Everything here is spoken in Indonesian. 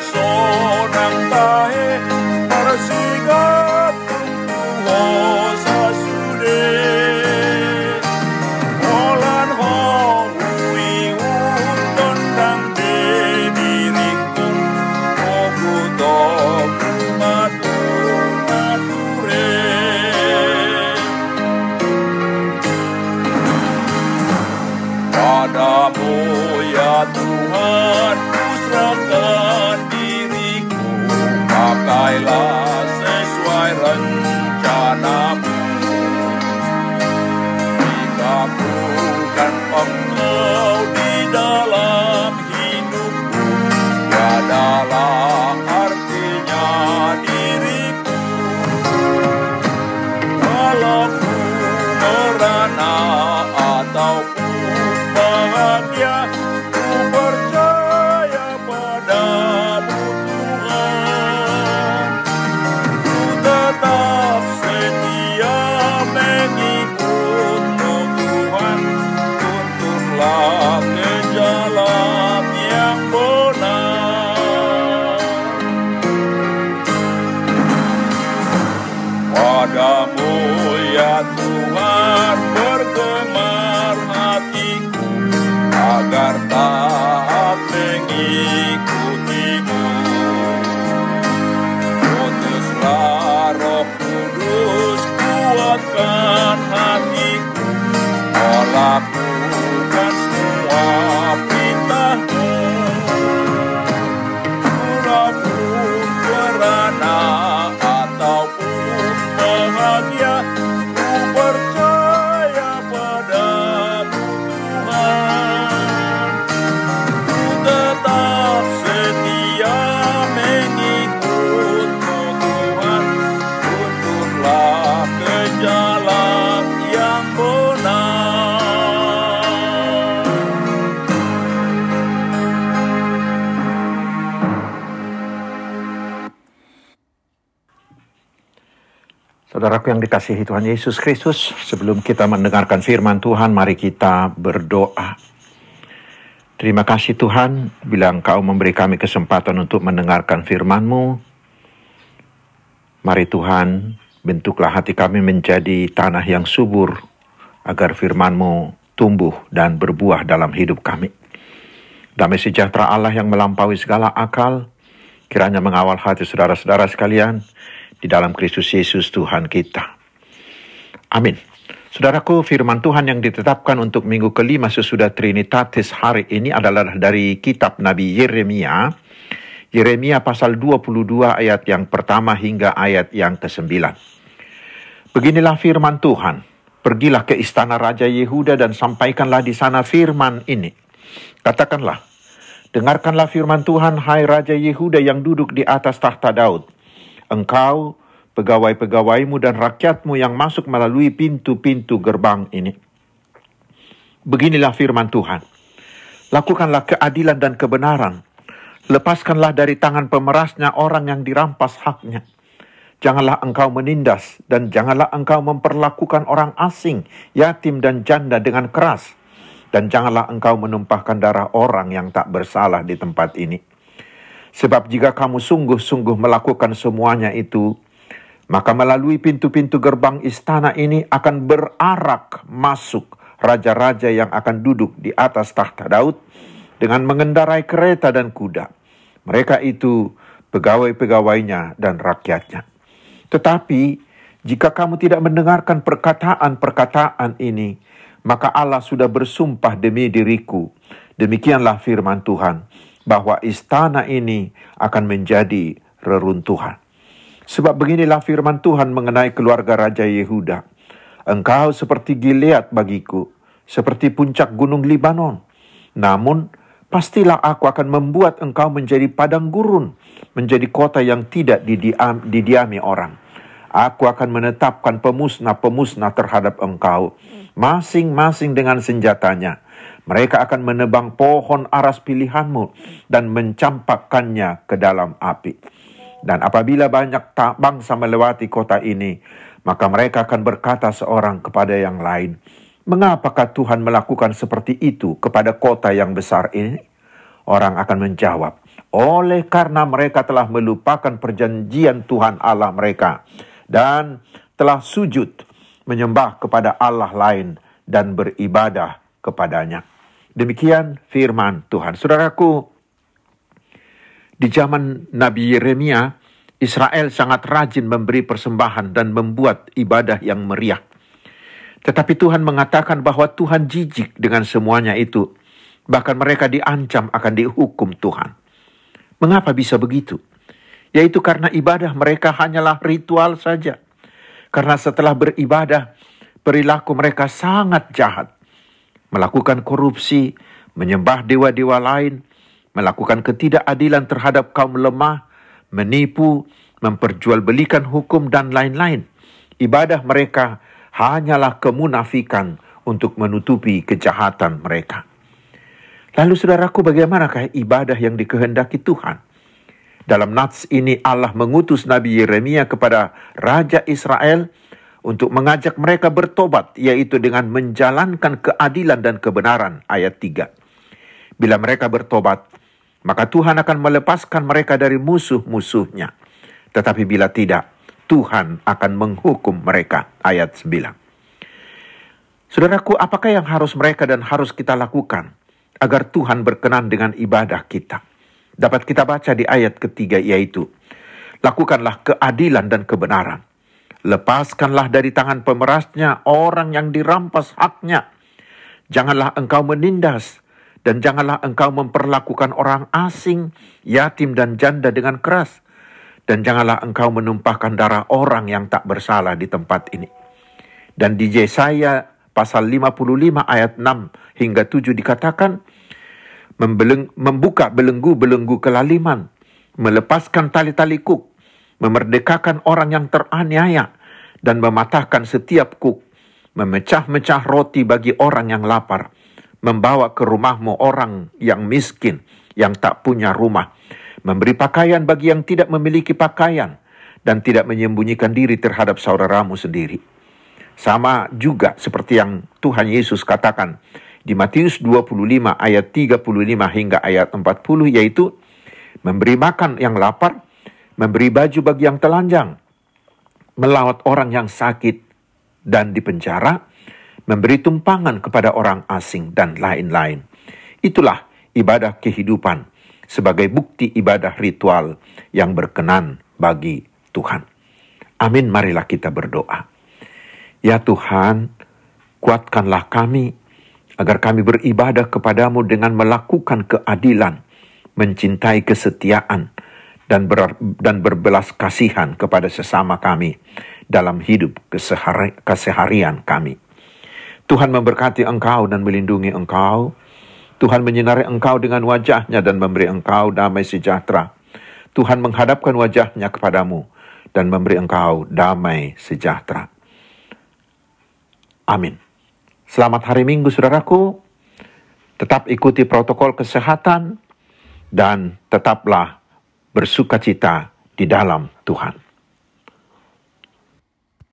song. Padamu ya Tuhan bergemar hatiku agar taat mengikutimu. Putuslah roh kudus kuatkan hatiku. Tolak Saudaraku yang dikasihi Tuhan Yesus Kristus, sebelum kita mendengarkan firman Tuhan, mari kita berdoa. Terima kasih Tuhan, bila Engkau memberi kami kesempatan untuk mendengarkan firman-Mu. Mari Tuhan, bentuklah hati kami menjadi tanah yang subur, agar firman-Mu tumbuh dan berbuah dalam hidup kami. Damai sejahtera Allah yang melampaui segala akal, kiranya mengawal hati saudara-saudara sekalian, di dalam Kristus Yesus Tuhan kita. Amin. Saudaraku, firman Tuhan yang ditetapkan untuk minggu kelima sesudah Trinitatis hari ini adalah dari kitab Nabi Yeremia Yeremia pasal 22 ayat yang pertama hingga ayat yang ke-9. Beginilah firman Tuhan. Pergilah ke istana Raja Yehuda dan sampaikanlah di sana firman ini. Katakanlah, dengarkanlah firman Tuhan, hai Raja Yehuda yang duduk di atas tahta Daud. Engkau, pegawai-pegawaimu dan rakyatmu yang masuk melalui pintu-pintu gerbang ini. Beginilah firman Tuhan. Lakukanlah keadilan dan kebenaran Lepaskanlah dari tangan pemerasnya orang yang dirampas haknya. Janganlah engkau menindas dan janganlah engkau memperlakukan orang asing, yatim dan janda dengan keras. Dan janganlah engkau menumpahkan darah orang yang tak bersalah di tempat ini. Sebab jika kamu sungguh-sungguh melakukan semuanya itu, maka melalui pintu-pintu gerbang istana ini akan berarak masuk raja-raja yang akan duduk di atas tahta Daud, dengan mengendarai kereta dan kuda. Mereka itu pegawai-pegawainya dan rakyatnya. Tetapi jika kamu tidak mendengarkan perkataan-perkataan ini, maka Allah sudah bersumpah demi diriku. Demikianlah firman Tuhan, bahwa istana ini akan menjadi reruntuhan. Sebab beginilah firman Tuhan mengenai keluarga Raja Yehuda. Engkau seperti Gilead bagiku, seperti puncak gunung Libanon. Namun pastilah aku akan membuat engkau menjadi padang gurun, menjadi kota yang tidak didiam, didiami orang. Aku akan menetapkan pemusnah-pemusnah terhadap engkau, masing-masing dengan senjatanya. Mereka akan menebang pohon aras pilihanmu dan mencampakkannya ke dalam api. Dan apabila banyak bangsa melewati kota ini, maka mereka akan berkata seorang kepada yang lain, Mengapakah Tuhan melakukan seperti itu kepada kota yang besar ini? Orang akan menjawab, oleh karena mereka telah melupakan perjanjian Tuhan Allah mereka dan telah sujud menyembah kepada Allah lain dan beribadah kepadanya. Demikian firman Tuhan. Saudaraku, di zaman Nabi Yeremia, Israel sangat rajin memberi persembahan dan membuat ibadah yang meriah. Tetapi Tuhan mengatakan bahwa Tuhan jijik dengan semuanya itu. Bahkan mereka diancam akan dihukum Tuhan. Mengapa bisa begitu? Yaitu karena ibadah mereka hanyalah ritual saja. Karena setelah beribadah, perilaku mereka sangat jahat. Melakukan korupsi, menyembah dewa-dewa lain, melakukan ketidakadilan terhadap kaum lemah, menipu, memperjualbelikan hukum, dan lain-lain. Ibadah mereka hanyalah kemunafikan untuk menutupi kejahatan mereka. Lalu saudaraku bagaimanakah ibadah yang dikehendaki Tuhan? Dalam nats ini Allah mengutus Nabi Yeremia kepada Raja Israel untuk mengajak mereka bertobat, yaitu dengan menjalankan keadilan dan kebenaran. Ayat 3. Bila mereka bertobat, maka Tuhan akan melepaskan mereka dari musuh-musuhnya. Tetapi bila tidak, Tuhan akan menghukum mereka. Ayat 9. Saudaraku, apakah yang harus mereka dan harus kita lakukan agar Tuhan berkenan dengan ibadah kita? Dapat kita baca di ayat ketiga yaitu, Lakukanlah keadilan dan kebenaran. Lepaskanlah dari tangan pemerasnya orang yang dirampas haknya. Janganlah engkau menindas dan janganlah engkau memperlakukan orang asing, yatim dan janda dengan keras dan janganlah engkau menumpahkan darah orang yang tak bersalah di tempat ini. Dan di Yesaya pasal 55 ayat 6 hingga 7 dikatakan membuka belenggu-belenggu kelaliman, melepaskan tali-tali kuk, memerdekakan orang yang teraniaya dan mematahkan setiap kuk, memecah-mecah roti bagi orang yang lapar, membawa ke rumahmu orang yang miskin yang tak punya rumah memberi pakaian bagi yang tidak memiliki pakaian, dan tidak menyembunyikan diri terhadap saudaramu sendiri. Sama juga seperti yang Tuhan Yesus katakan di Matius 25 ayat 35 hingga ayat 40 yaitu memberi makan yang lapar, memberi baju bagi yang telanjang, melawat orang yang sakit dan di penjara, memberi tumpangan kepada orang asing dan lain-lain. Itulah ibadah kehidupan sebagai bukti ibadah ritual yang berkenan bagi Tuhan. Amin, marilah kita berdoa. Ya Tuhan, kuatkanlah kami agar kami beribadah kepadamu dengan melakukan keadilan, mencintai kesetiaan, dan, ber, dan berbelas kasihan kepada sesama kami dalam hidup kesehari, keseharian kami. Tuhan memberkati engkau dan melindungi engkau. Tuhan menyinari engkau dengan wajahnya dan memberi engkau damai sejahtera. Tuhan menghadapkan wajahnya kepadamu dan memberi engkau damai sejahtera. Amin. Selamat hari Minggu, saudaraku. Tetap ikuti protokol kesehatan dan tetaplah bersuka cita di dalam Tuhan.